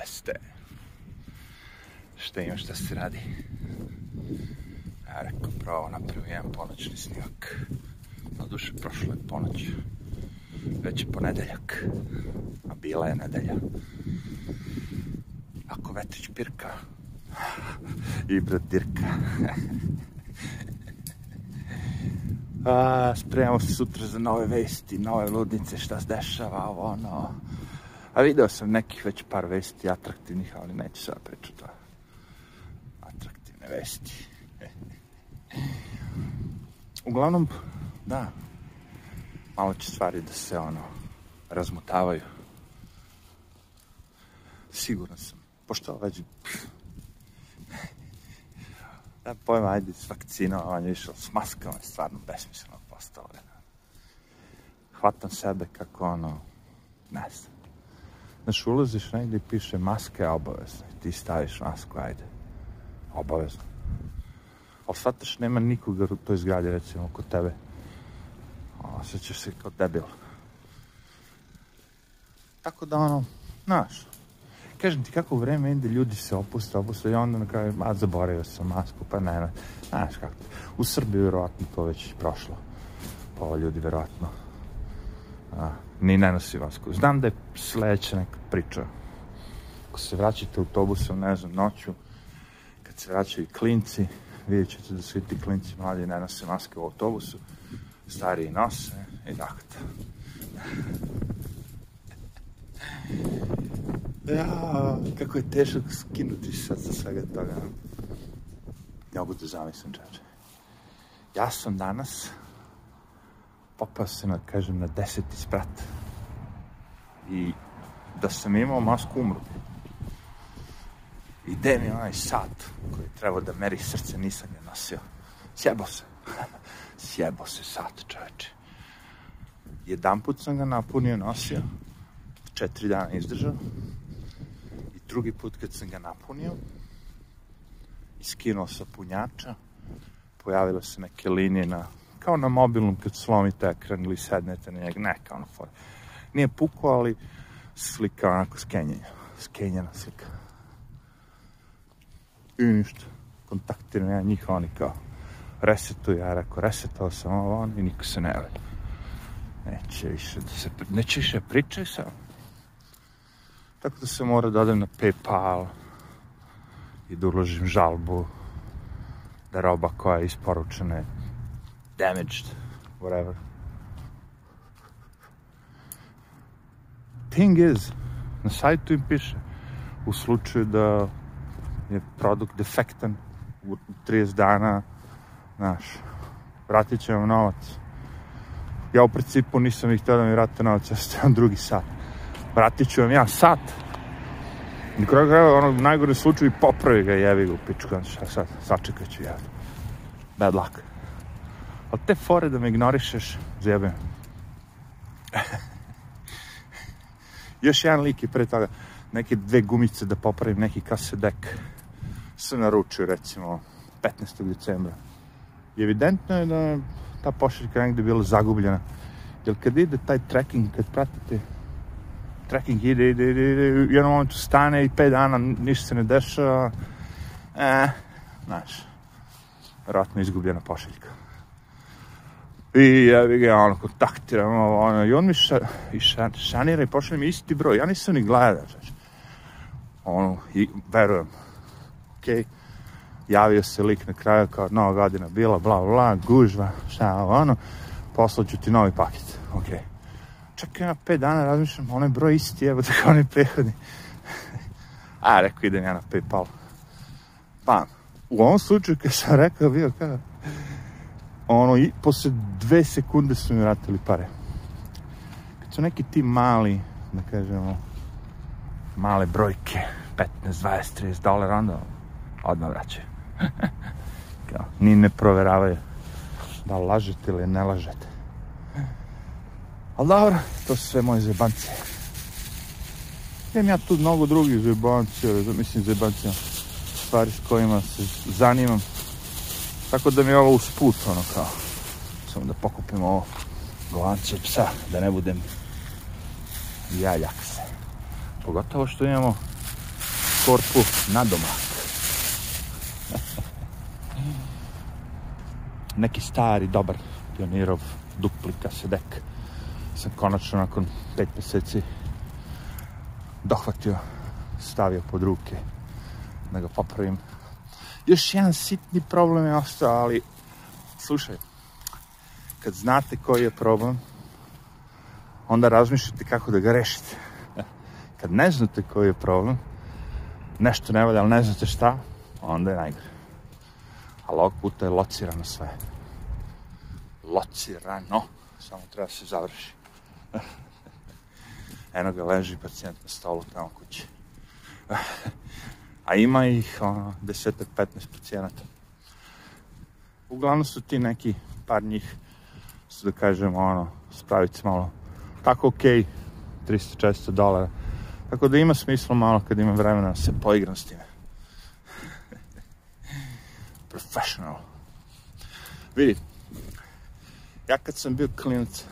gde ste? Šta ima šta se radi? Ja rekao, pravo napravio jedan ponoćni snimak. Na duše, prošlo je ponoć. Već je ponedeljak. A bila je nedelja. Ako vetrić pirka, i brat dirka. A, spremamo se sutra za nove vesti, nove ludnice, šta se dešava, ovo, ono. A video sam nekih već par vesti atraktivnih, ali neću sada pričati o atraktivne vesti. Uglavnom, da, malo će stvari da se, ono, razmutavaju. Siguran sam. Pošto već da pojma, ajde, s vakcinom, išao s maskama je stvarno besmisleno postalo. Hvatam sebe kako ono, ne znam. Znaš, ulaziš negdje i piše maska je obavezna. Ti staviš masku, ajde. Obavezno. Ali shvataš, nema nikoga u toj zgradi, recimo, kod tebe. Osjećaš se kao debil. Tako da, ono, znaš, kažem ti kako vreme ide, ljudi se opuste, opuste i onda na kraju, a zaboravio sam masku, pa ne, ne, znaš kako. U Srbiji vjerovatno to već prošlo. Pa ljudi vjerovatno a, ni ne nosi masku. Znam da je sledeća neka priča. Ako se vraćate autobusom, ne znam, noću, kad se vraćaju klinci, vidjet ćete da svi ti klinci mladi ne nose maske u autobusu, stariji nose i dakle. Ja, kako je teško skinuti sad sa svega toga. Ne mogu da zamislim, čače. Ja sam danas popao kažem, na deseti sprat. I da sam imao masku umru. I gde mi onaj sat koji trebao da meri srce, nisam je nosio. Sjebo se. Sjebo se sat, čoveče. Jedan put sam ga napunio, nosio. Četiri dana izdržao drugi put kad sam ga napunio i skinuo sa punjača, pojavile se neke linije na, kao na mobilnom kad slomite ekran ili sednete na njega, ne kao na for. Nije puko, ali slika onako skenjenja, skenjena slika. I ništa, kontaktiram ja njih, oni kao resetuju, ja rekao, resetao sam ovo, on i niko se ne vede. Neće više da se, neće više pričaj samo Tako da se mora da odem na Paypal i da uložim žalbu da roba koja je isporučena damaged, whatever. Thing is, na sajtu im piše, u slučaju da je produkt defektan u 30 dana, znaš, vratit će novac. Ja u principu nisam ih htio da mi vrate novac, ja sam drugi sat vratit ću vam ja sat. I kraju kraja, ono, najgore slučaju popravi ga jevi ga u pičku, šta sad, sačekat ću ja. Bad luck. Ali te fore da me ignorišeš, zjebem. Još jedan lik je pre toga, neke dve gumice da popravim neki kasedek. Sam naručio, recimo, 15. decembra. I evidentno je da ta pošiljka negde bila zagubljena. Jer kad ide taj tracking, kad pratite trekking ide, ide, ide, ide, u jednom momentu stane i pet dana ništa se ne dešava, e, znaš, vjerojatno izgubljena pošiljka. I ja bih ga ono kontaktiram, ono, i on mi ša, i ša, šanira i pošalje mi isti broj, ja nisam ni gledao, znači. Ono, i verujem, okej, okay. javio se lik na kraju kao nova godina bila, bla, bla, gužva, šta, ono, poslaću ti novi paket, okej. Okay čekaj, ja pet dana razmišljam, onaj broj isti, evo kao onaj prethodni. A, rekao, idem ja na Paypal. Pa, u ovom slučaju, kad sam rekao, bio kao, ono, i posle dve sekunde su mi vratili pare. Kad su neki ti mali, da kažemo, male brojke, 15, 20, 30 dolara, onda odmah vraćaju. kao, ni ne proveravaju da lažete ili ne lažete. Ali dobro, to su sve moje zebancije. Imam ja tu mnogo drugih zebancija, mislim zebancija, stvari s kojima se zanimam. Tako da mi je ovo usput, ono kao, samo da pokupim ovo glanče psa, da ne budem jaljak se. Pogotovo što imamo korpu na domak. Neki stari, dobar pionirov dupli kasedek sam konačno nakon pet meseci dohvatio, stavio pod ruke da ga popravim. Još jedan sitni problem je ostao, ali slušaj, kad znate koji je problem, onda razmišljate kako da ga rešite. Kad ne znate koji je problem, nešto ne valja, ali ne znate šta, onda je najgore. Ali ovog puta je locirano sve. Locirano. Samo treba da se završi. Eno ga leži pacijent na stolu tamo kući. A ima ih ono, desetak, 15 pacijenata. Uglavnom su ti neki par njih su da kažemo ono, spraviti malo tako ok, 300-400 dolara. Tako da ima smisla malo kad ima vremena da se poigram s time. Professional. Vidi, ja kad sam bio klinac,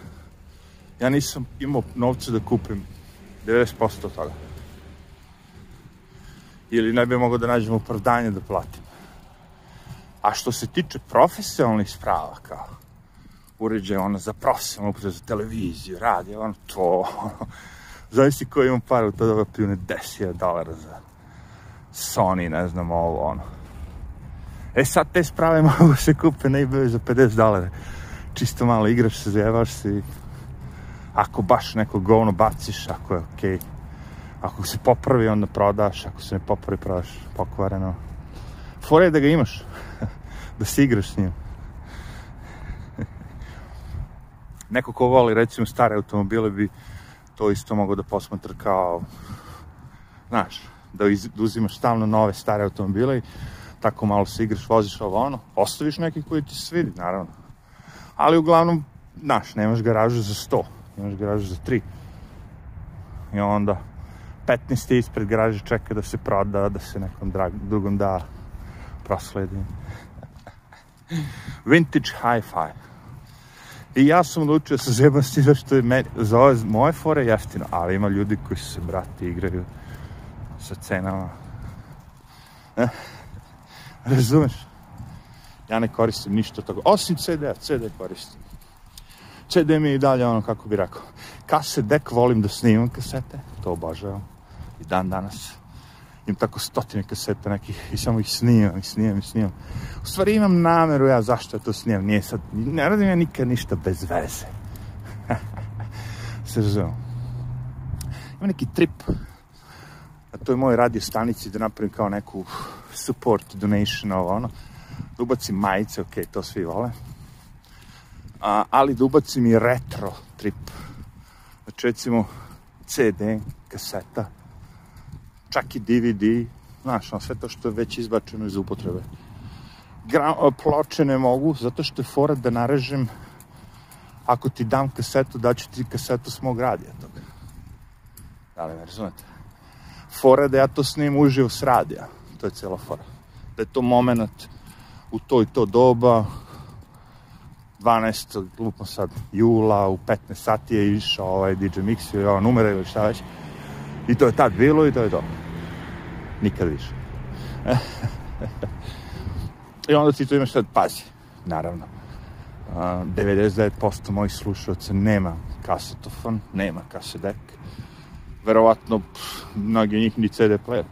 ja nisam imao novca da kupim 90% od toga. Ili ne bi mogao da nađem opravdanje da platim. A što se tiče profesionalnih sprava, kao uređaj ono za profesionalnu upotrebe, za televiziju, radio, ono to, ono, zavisi ko ima para u to ga pljune 10.000 dolara za Sony, ne znam, ovo, ono. E sad te sprave mogu se kupe na eBay za 50 dolara. Čisto malo igraš se, zajebaš se i ako baš neko govno baciš, ako je okej. Okay. Ako se popravi, onda prodaš, ako se ne popravi, prodaš pokvareno. Fora je da ga imaš, da se igraš s njim. Neko ko voli, recimo, stare automobile bi to isto mogo da posmatra kao, znaš, da, iz, da uzimaš stalno nove stare automobile i tako malo se igraš, voziš ovo ono, ostaviš neki koji ti se svidi, naravno. Ali uglavnom, znaš, nemaš garažu za 100 imaš garažu za 3. I onda 15. ispred garaže čeka da se proda, da se nekom drag, drugom da prosledi. Vintage hi-fi. I ja sam odlučio sa zebnosti zašto je meni, za ove moje fore jeftino, ali ima ljudi koji se, brati, igraju sa cenama. Eh, razumeš? Ja ne koristim ništa toga, osim CD-a, CD koristim. CD mi je i dalje ono, kako bi rekao, kaset dek volim da snimam kasete, to obožavam i dan danas. Imam tako stotine kaseta nekih i samo ih snimam i snimam i snimam. U stvari imam nameru ja zašto to snimam, nije sad, ne radim ja nikad ništa bez veze. Se razumem. Ima neki trip, a to je moj radio stanici da napravim kao neku support donation ovo ono, da ubacim majice, ok, to svi vole a, ali da ubacim i retro trip. Znači, recimo, CD, kaseta, čak i DVD, znaš, sve to što je već izbačeno iz upotrebe. Gra, ploče ne mogu, zato što je fora da narežem, ako ti dam kasetu, daću ti kasetu s mog radija toga. Da li me razumete? Fora da ja to snim uživo s radija, to je cijela fora. Da je to moment u to i to doba, 12. lupno sad jula u 15 sati je išao ovaj DJ Mix i ova numera ili šta već. I to je tad bilo i to je to. Nikad više. I onda ti tu imaš sad, pazi, naravno. Uh, 99% mojih slušalca nema kasetofon, nema kasedek. Verovatno, pff, mnogi njih ni CD player.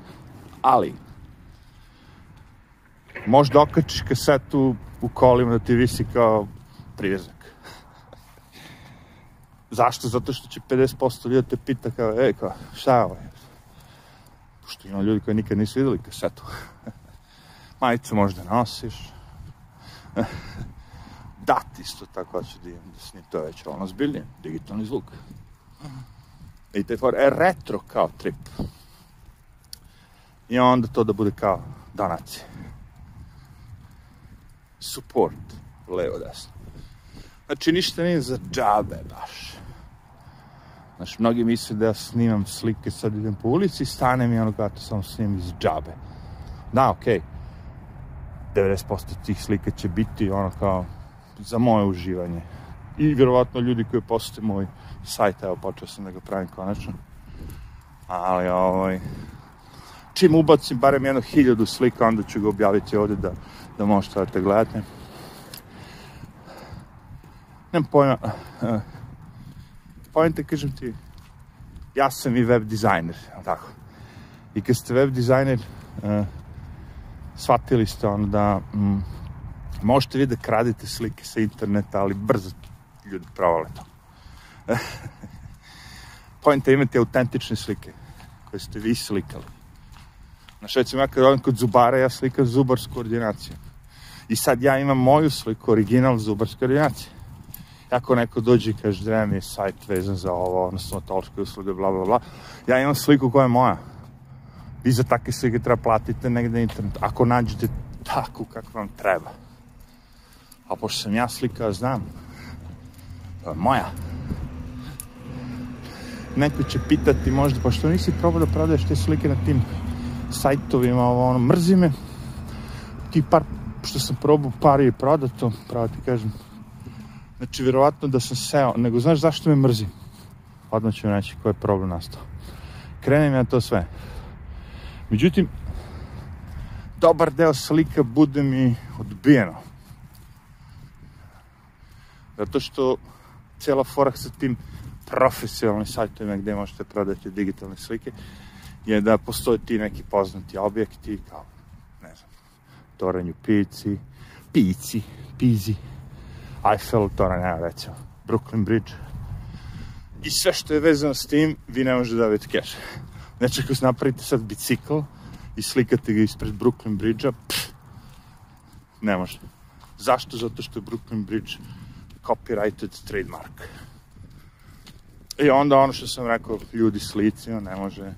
Ali, možda okačiš kasetu u kolima da ti visi kao privezak. Zašto? Zato što će 50% ljudi te pita kao, ej, kao, šta je ovo? Pošto ima ljudi koji nikad nisu videli kasetu. Majicu možda nosiš. Dat isto tako ću da imam, da snim to već ono zbiljnije, digitalni zvuk. I te for, e, retro kao trip. I onda to da bude kao donacije. Support, levo, desno. Znači, ništa nije za džabe baš. Znači, mnogi misle da ja snimam slike, sad idem po ulici stanem i ono kada to samo snimam iz džabe. Da, okej. Okay. 90% tih slika će biti ono kao za moje uživanje. I vjerovatno ljudi koji posete moj sajt, evo počeo sam da ga pravim konačno. Ali ovaj, čim ubacim barem jedno hiljadu slika, onda ću ga objaviti ovde da, da možete da te gledate. Nemam pojma. Pojente, kažem ti, ja sam i web dizajner, tako. I kad ste web dizajner, uh, shvatili ste ono da mm, možete vi da kradite slike sa interneta, ali brzo ljudi provale to. Pojenta imate autentične slike koje ste vi slikali. Znaš, recimo ja kad odem kod zubara, ja slikam zubarsku ordinaciju. I sad ja imam moju sliku, original zubarske ordinacije. Ako neko dođe i kaže da mi je sajt vezan za ovo, odnosno stomatološke usluge, bla, bla, bla, ja imam sliku koja je moja. Vi za takve slike treba platiti negde na internetu. Ako nađete takvu kako vam treba. A pošto sam ja slika, znam. To je moja. Neko će pitati možda, pa što nisi probao da prodaješ te slike na tim sajtovima, ovo, ono, mrzi me. Ti par, što sam probao, par je prodato, pravo ti kažem. Znači, vjerovatno da sam seo, nego znaš zašto me mrzi? Odmah ću reći koji je problem nastao. Krenem ja to sve. Međutim, dobar deo slika bude mi odbijeno. Zato što cijela fora sa tim profesionalnim sajtovima gde možete prodati digitalne slike je da postoje ti neki poznati objekti kao, ne znam, Toranju Pici, Pici, Pizi, Eiffel, Toranj, ne, recimo, Brooklyn Bridge. I sve što je vezano s tim, vi ne možete da vidite keš. Znači, ako napravite sad bicikl i slikate ga ispred Brooklyn Bridge-a, ne može. Zašto? Zato što je Brooklyn Bridge copyrighted trademark. I onda ono što sam rekao, ljudi s licima ne može.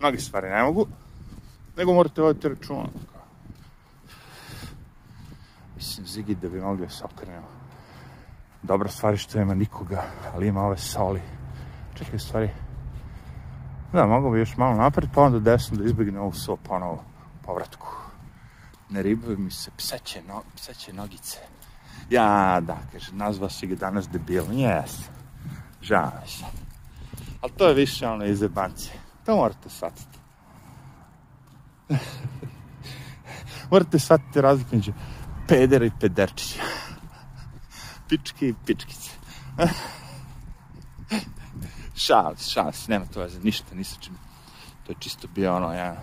Mnogi stvari ne mogu, nego morate voditi računa. Mislim, Zigi, da bi mogli da se okrenemo. Dobra stvari što nema nikoga, ali ima ove soli. Čekaj, stvari, Da, mogu bi još malo napred, pa onda desno da izbjegne ovu so ponovo povratku. Ne ribuju mi se pseće, no, pseće nogice. Ja, da, kaže, nazva si ga danas debil. Jes, žao mi se. Ali to je više ono iz jebancije. To morate shvatiti. morate shvatiti razliku među pedera i pederčića. Pičke i pičkice. šal, šal, nema to veze, ništa, ni čim. To je čisto bio ono, ja,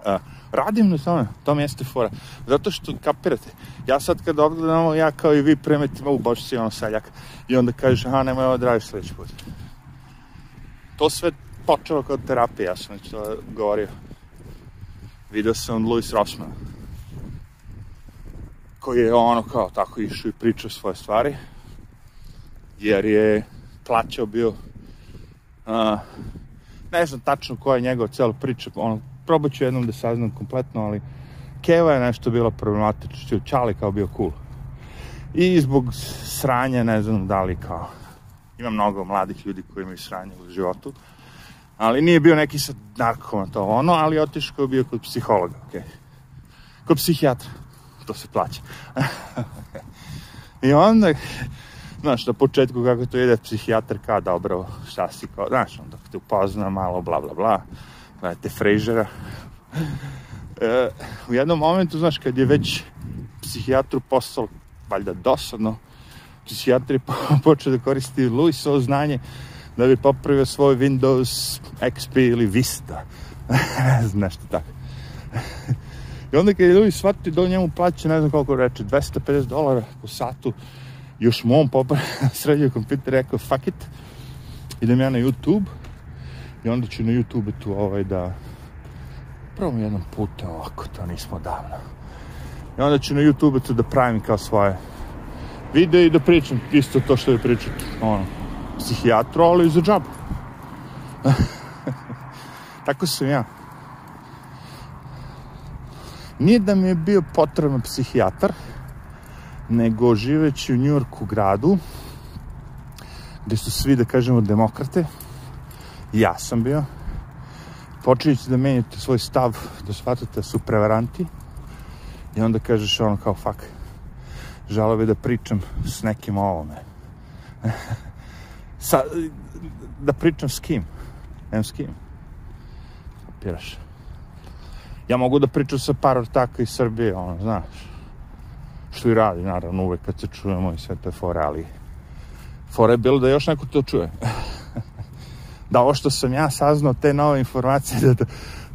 Uh, radim na tome, to mi jeste fora. Zato što, kapirate, ja sad kad odgledam ja kao i vi premetim ovu baš si ono saljak i onda kažeš, aha, nemoj ovo da radiš sledeći put. To sve počelo kao terapija, ja sam već to govorio. Video sam Louis Rossman, koji je ono kao tako išao i pričao svoje stvari, jer je plaćao bio Uh, ne znam tačno koja je njegova cela priča, ono, probat ću jednom da saznam kompletno, ali Keva je nešto bila problematično, Čali kao bio cool. I zbog sranja, ne znam da li kao, ima mnogo mladih ljudi koji imaju sranje u životu, ali nije bio neki sad narkoman to ono, ali otišao bio kod psihologa, okej. Okay. Kod psihijatra, to se plaća. I onda, znaš, na početku kako to ide, psihijatar kao, dobro, šta si kao, znaš, onda te upozna malo, bla, bla, bla, gledate Frejžera. E, u jednom momentu, znaš, kad je već psihijatru postao, valjda dosadno, psihijatar je počeo da koristi Luisovo znanje da bi popravio svoj Windows XP ili Vista. nešto tako. I onda kad je Luis shvatio da on njemu plaća, ne znam koliko reče, 250 dolara po satu, još mom popravio sredio kompjuter, rekao fuck it, idem ja na YouTube i onda ću na YouTube tu ovaj da probam jednom puta ovako, to nismo davno. I onda ću na YouTube tu da pravim kao svoje videe i da pričam isto to što je pričat, ono, psihijatru, ali za džabu. Tako sam ja. Nije da mi je bio potreban psihijatar, nego živeći u Njujorku gradu, gde su svi, da kažemo, demokrate, ja sam bio, počinjete da menjate svoj stav, da shvatate da su prevaranti, i onda kažeš ono kao, fuck, žalo bi da pričam s nekim o ovome. Sa, da pričam s kim? Nemam s kim. kapiraš? Ja mogu da pričam sa par ortaka iz Srbije, ono, znaš. Što i radi, naravno, uvek kad se čujemo i sve te fore, ali fore je bilo da još neko to čuje. da ovo što sam ja saznao, te nove informacije, da, da,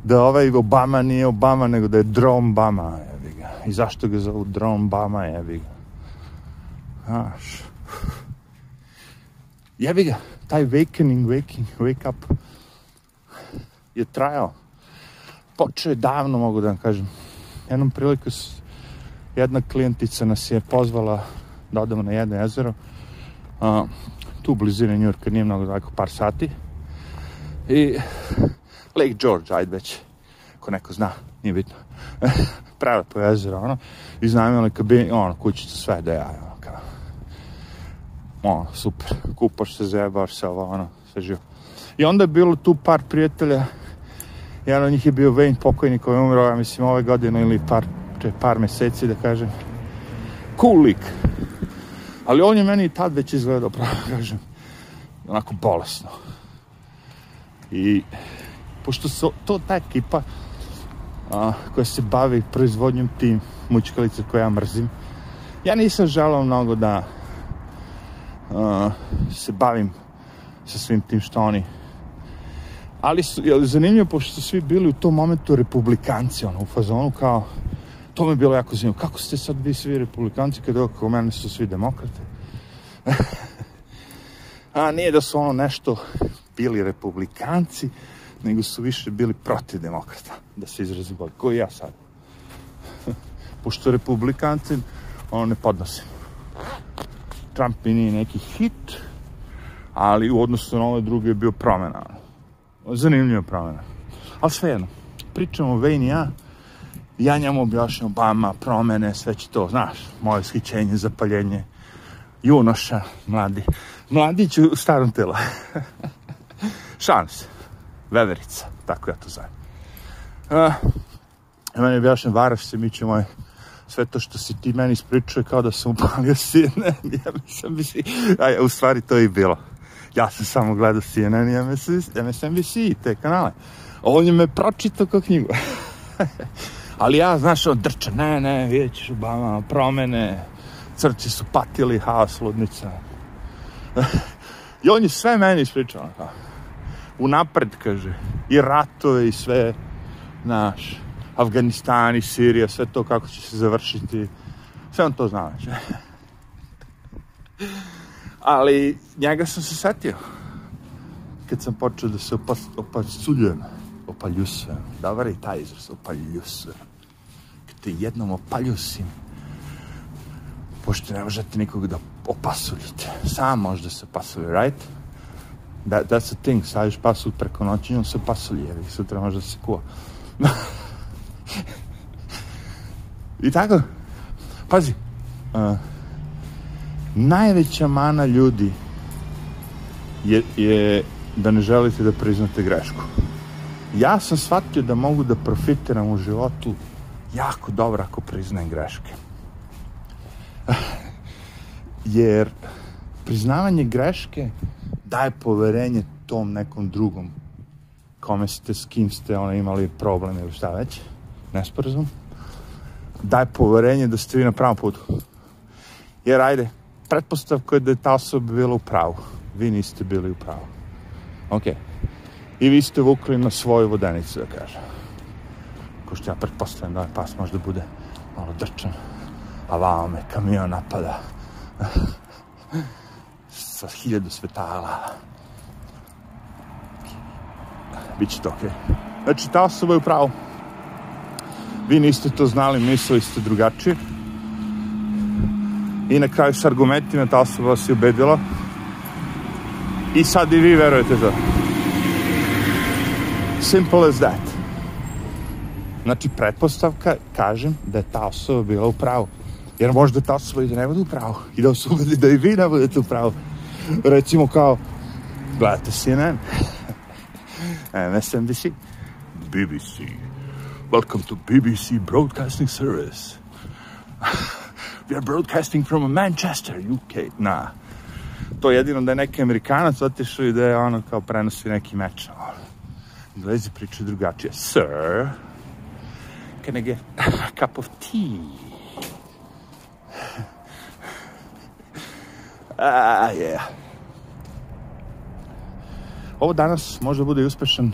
da ovaj Obama nije Obama, nego da je Drone Bama, jebi ga. I zašto ga zovu Drone Bama, jebi ga. Znaš. Jebi ga, taj awakening, waking, wake up je trajao. Počeo je davno, mogu da vam kažem. Jednom priliku jedna klijentica nas je pozvala da odemo na jedno jezero. Uh, tu u blizini Njurka, nije mnogo daleko, par sati. I Lake George, ajde već, ako neko zna, nije bitno. Prelepo jezero, ono. I znamo kad bi, ono, kućica sve da ja, ono, kao. Ono, super, kupaš se, zajebaš se, ovo, ono, sve živo. I onda je bilo tu par prijatelja, jedan od njih je bio Wayne pokojnik koji je umro, ja mislim, ove godine ili par, par meseci, da kažem. Cool lik. Ali on je meni tad već izgledao, pravo da kažem, onako bolesno. I pošto su to ta ekipa a, koja se bavi proizvodnjom tim mučkalica koje ja mrzim, ja nisam želao mnogo da a, se bavim sa svim tim što oni ali su, je zanimljivo pošto su svi bili u tom momentu republikanci ono, u fazonu kao to mi je bilo jako zanimljivo kako ste sad vi svi republikanci kada oko mene su svi demokrate a nije da su ono nešto bili republikanci nego su više bili protiv demokrata, da se izrazim bolje, koji ja sad. Pošto republikanci, ono ne podnosim. Trump i nije neki hit, ali u odnosu na ove druge je bio promena. Zanimljiva promena. Ali svejedno, pričamo Wayne i ja, ja njemu objašnjam Obama, promene, sve će to, znaš, moje skićenje, zapaljenje, junoša, mladi. Mladić u starom tela. Se veverica, tako ja to zovem. Uh, meni objašnjam, varaš se, mi ćemo sve to što si ti meni ispričao kao da sam upalio CNN, ja mislim, si, a u stvari to je i bilo. Ja sam samo gledao CNN i MSNBC, te kanale. On je me pročitao kao knjigu. Ali ja, znaš, on drča, ne, ne, vidjet ćeš Obama, promene, crci su patili, haos, ludnica. I on je sve meni ispričao, kao unapred, kaže, i ratove i sve, naš, Afganistan i Sirija, sve to kako će se završiti, sve on to zna, znači. Ali njega sam se setio kad sam počeo da se opas, opaljujem, opaljusujem, dobar je taj izraz, opaljusujem. Kad te jednom opaljusim, pošto ne možete nikog da opasuljite, sam možda se pasulje, right? That, that's the thing, staviš pasulj preko noći i on se pasulje, jer sutra može da se kuva. I tako, pazi, uh, najveća mana ljudi je, je da ne želite da priznate grešku. Ja sam shvatio da mogu da profitiram u životu jako dobro ako priznajem greške. Jer priznavanje greške daje poverenje tom nekom drugom kome ste, s kim ste ona, imali problem ili šta već, nesporazum, daje poverenje da ste vi na pravom putu. Jer ajde, pretpostavka je da je ta osoba bila u pravu. Vi niste bili u pravu. Ok. I vi ste vukli na svoju vodenicu, da kažem. Ko što ja pretpostavljam da ovaj pas možda bude malo drčan. A vama me kamion napada sa hiljadu svetala. Biće to okej. Okay. Znači, ta osoba je upravo. Vi niste to znali, mislili ste drugačije. I na kraju s argumentima ta osoba vas je ubedila. I sad i vi verujete to. Simple as that. Znači, pretpostavka, kažem, da je ta osoba bila u pravu. Jer možda ta osoba i da ne bude u pravu. I da vas ubedi da i vi ne budete u pravu recimo kao gledate CNN MSNBC BBC welcome to BBC broadcasting service we are broadcasting from Manchester UK na to jedino da je neki Amerikanac otišao i da je ono kao prenosi neki meč Englezi pričaju drugačije. Sir, can I get a cup of tea? Ah, yeah. Ovo danas možda bude uspešan,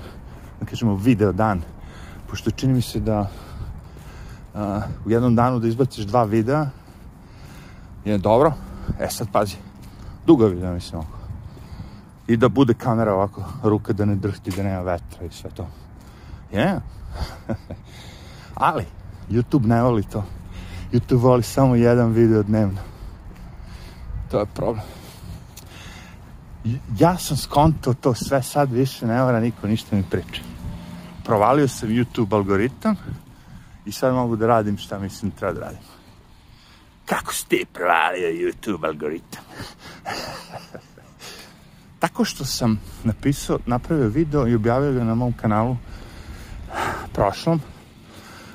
da kažemo, video dan, pošto čini mi se da a, u jednom danu da izbaciš dva videa je dobro. E sad pazi, dugo video mislim ovako. I da bude kamera ovako, ruka da ne drhti, da nema vetra i sve to. Yeah. Ali, YouTube ne voli to. YouTube voli samo jedan video dnevno. To je problem. Ja sam skonto to sve sad više ne mora niko ništa mi priča. Provalio sam YouTube algoritam i sad mogu da radim šta mislim da treba da radim. Kako si ti YouTube algoritam? Tako što sam napisao, napravio video i objavio ga na mom kanalu prošlom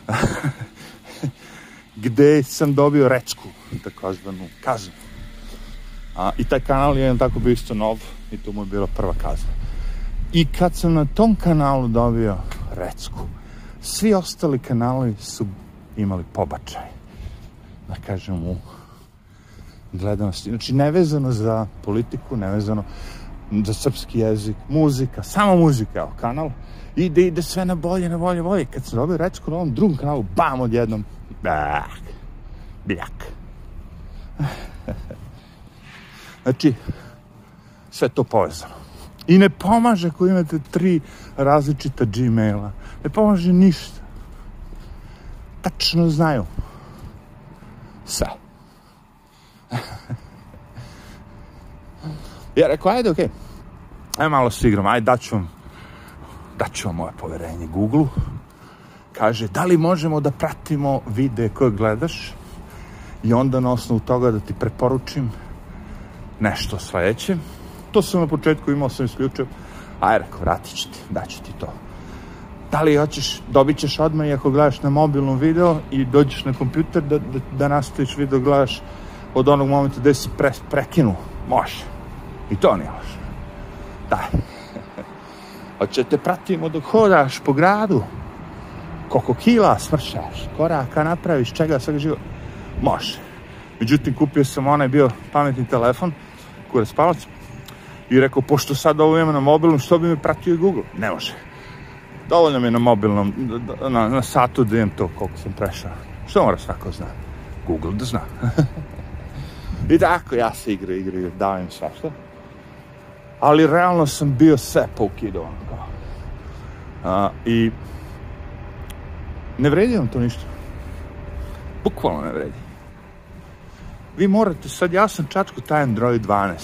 gde sam dobio recku, takozvanu kaznu. A, I taj kanal je tako bio isto nov i to mu je bila prva kazna. I kad sam na tom kanalu dobio recku, svi ostali kanali su imali pobačaj. Da kažem u gledanosti. Znači, nevezano za politiku, nevezano za srpski jezik, muzika, samo muzika, evo, kanal, ide, ide sve na bolje, na bolje, bolje. Kad sam dobio recku na ovom drugom kanalu, bam, odjednom, bah, bljak. Znači, sve to povezano. I ne pomaže ako imate tri različita Gmaila. Ne pomaže ništa. Tačno znaju. Sve. ja rekao, ajde, okej. Okay. Ajde malo se igram, ajde daću vam, daću vam moje poverenje Google-u. Kaže, da li možemo da pratimo videe koje gledaš i onda na osnovu toga da ti preporučim nešto sledeće. To sam na početku imao, sam isključio. Aj, rekao, vratit ću ti, daću ti to. Da li hoćeš, dobit ćeš odmah i ako gledaš na mobilnom video i dođeš na kompjuter da, da, da nastaviš video gledaš od onog momenta gde si pre, prekinu. Može. I to nije loše. Daj. Hoće te pratimo dok hodaš po gradu. Koliko kila smršaš, koraka napraviš, čega svega život. Može. Međutim, kupio sam onaj bio pametni telefon, kurac palac, i rekao, pošto sad ovo imam na mobilnom, što bi me pratio i Google? Ne može. Dovoljno mi je na mobilnom, na, na satu da imam to koliko sam prešao. Što mora svako zna? Google da zna. I tako, ja se igra, igra, igra, davam svašta. Ali realno sam bio sve poukidao. A, I ne vredi vam to ništa. Bukvalno ne vredi. Vi morate, sad ja sam čačko taj Android 12.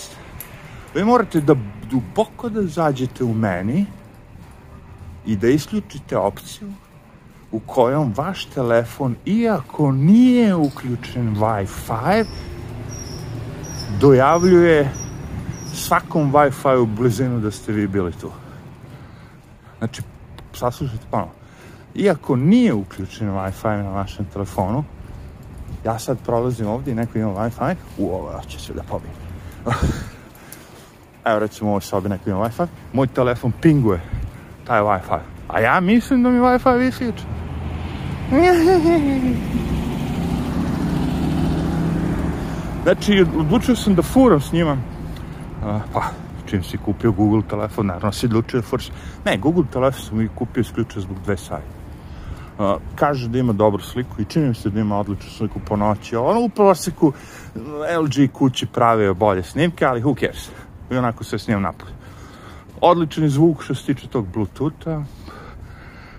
Vi morate da duboko da zađete u meni i da isključite opciju u kojom vaš telefon, iako nije uključen Wi-Fi, dojavljuje svakom Wi-Fi u blizinu da ste vi bili tu. Znači, saslušajte ponovno. Iako nije uključen Wi-Fi na vašem telefonu, ja sad prolazim ovdje i neko ima Wi-Fi, u ovo će se da pobije. Evo recimo u ovoj sobi neko ima Wi-Fi, moj telefon pinguje taj Wi-Fi. A ja mislim da mi Wi-Fi isključen. Znači, odlučio sam da furam s njima. Pa, čim si kupio Google telefon, naravno si odlučio da furaš. Ne, Google telefon sam i kupio isključio zbog dve sajte. Uh, kaže da ima dobru sliku i čini mi se da ima odličnu sliku po noći. Ono u proseku LG kući prave bolje snimke, ali who cares? I onako se snimam napolje. Odličan zvuk što se tiče tog Bluetootha.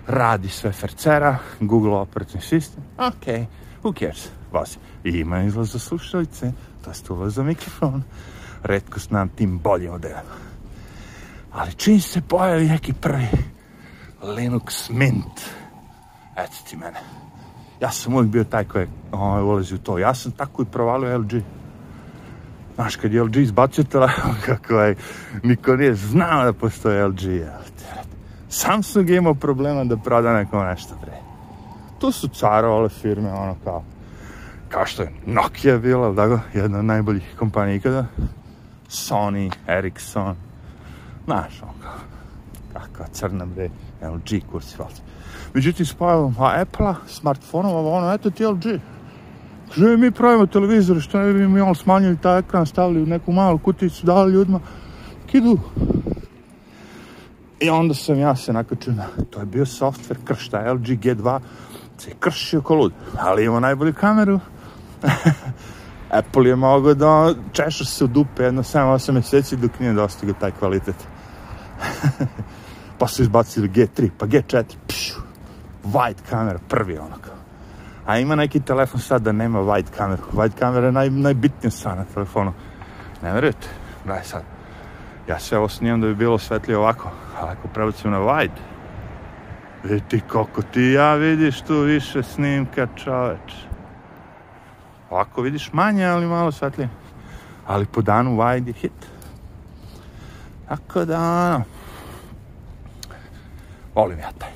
Radi sve fercera, Google operating system. Ok, who cares? Vozi. I ima izlaz za slušalice, to je ulaz za mikrofon. Redko znam tim boljim modelima. Ali čim se pojavi neki prvi Linux Mint, eto ti mene. Ja sam uvijek bio taj koji ovaj, ulazi u to. Ja sam tako i provalio LG. Znaš, kad je LG izbacio telefon, kako je, niko nije znao da postoje LG. Samsung je imao problema da proda nekom nešto pre. To su carovale firme, ono kao, kao što je Nokia bila, go, jedna od najboljih kompanija ikada. Sony, Ericsson, znaš, ono kao, kakva crna bre, LG kursi valci. Međutim, s pojavom Apple-a, smartfonova, ono, eto ti LG. Kaže, mi pravimo televizor, što ne bi mi malo smanjili taj ekran, stavili u neku malu kuticu, dali ljudima, kidu. I onda sam ja se nakačio na, to je bio software kršta, LG G2, se kršio ko lud, ali ima najbolju kameru. Apple je mogao da češa se u dupe jedno 7-8 meseci dok nije dostigao taj kvalitet. pa su izbacili G3, pa G4, pšu, wide kamera, prvi ono kao. A ima neki telefon sad da nema wide kameru. Wide kamera je naj, najbitnija stvar na telefonu. Ne verujete? Daj sad. Ja sve ovo snimam da bi bilo svetlije ovako. A ako prebacim na wide, vidi koliko ti ja vidiš tu više snimka čoveč. Ovako vidiš manje, ali malo svetlije. Ali po danu wide je hit. Tako da, ono, volim ja taj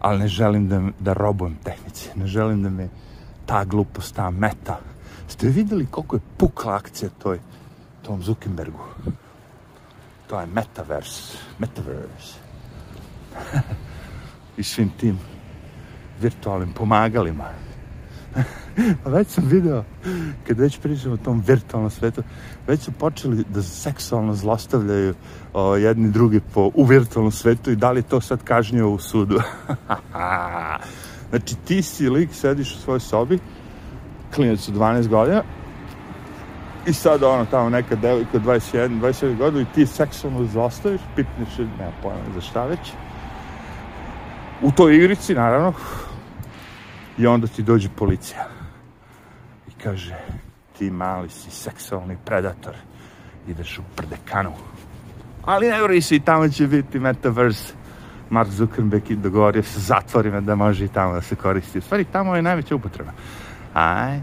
ali ne želim da, da robujem tehnici, ne želim da me ta glupost, ta meta. Ste videli koliko je pukla akcija toj, tom Zuckerbergu? To je metaverse, metaverse. I svim tim virtualnim pomagalima. pa već sam video, kad već pričam o tom virtualnom svetu, već su počeli da seksualno zlostavljaju o, jedni drugi po, u virtualnom svetu i da li to sad kažnjivo u sudu. znači, ti si lik, sediš u svojoj sobi, klinac od 12 godina, i sad ono, tamo neka devojka 21, 21 godina i ti seksualno zlostaviš, pitneš, nema pojma za šta već. U toj igrici, naravno, i onda ti dođe policija kaže, ti mali si seksualni predator, ideš u prdekanu. Ali ne vrši i tamo će biti metaverse. Mark Zuckerberg i dogovorio sa zatvorima da može i tamo da se koristi. U stvari, tamo je najveća upotreba. Aj.